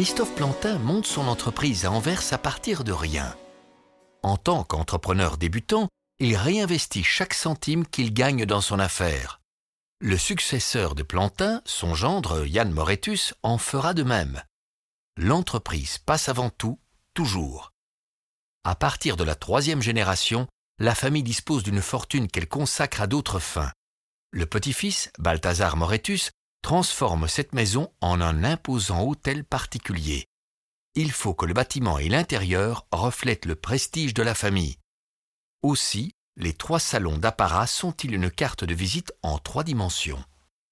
Christophe Plantin monte son entreprise à Anvers à partir de rien. En tant qu'entrepreneur débutant, il réinvestit chaque centime qu'il gagne dans son affaire. Le successeur de Plantin, son gendre Yann Moretus, en fera de même. L'entreprise passe avant tout, toujours. À partir de la troisième génération, la famille dispose d'une fortune qu'elle consacre à d'autres fins. Le petit-fils, Balthazar Moretus, transforme cette maison en un imposant hôtel particulier. Il faut que le bâtiment et l'intérieur reflètent le prestige de la famille. Aussi, les trois salons d'apparat sont-ils une carte de visite en trois dimensions.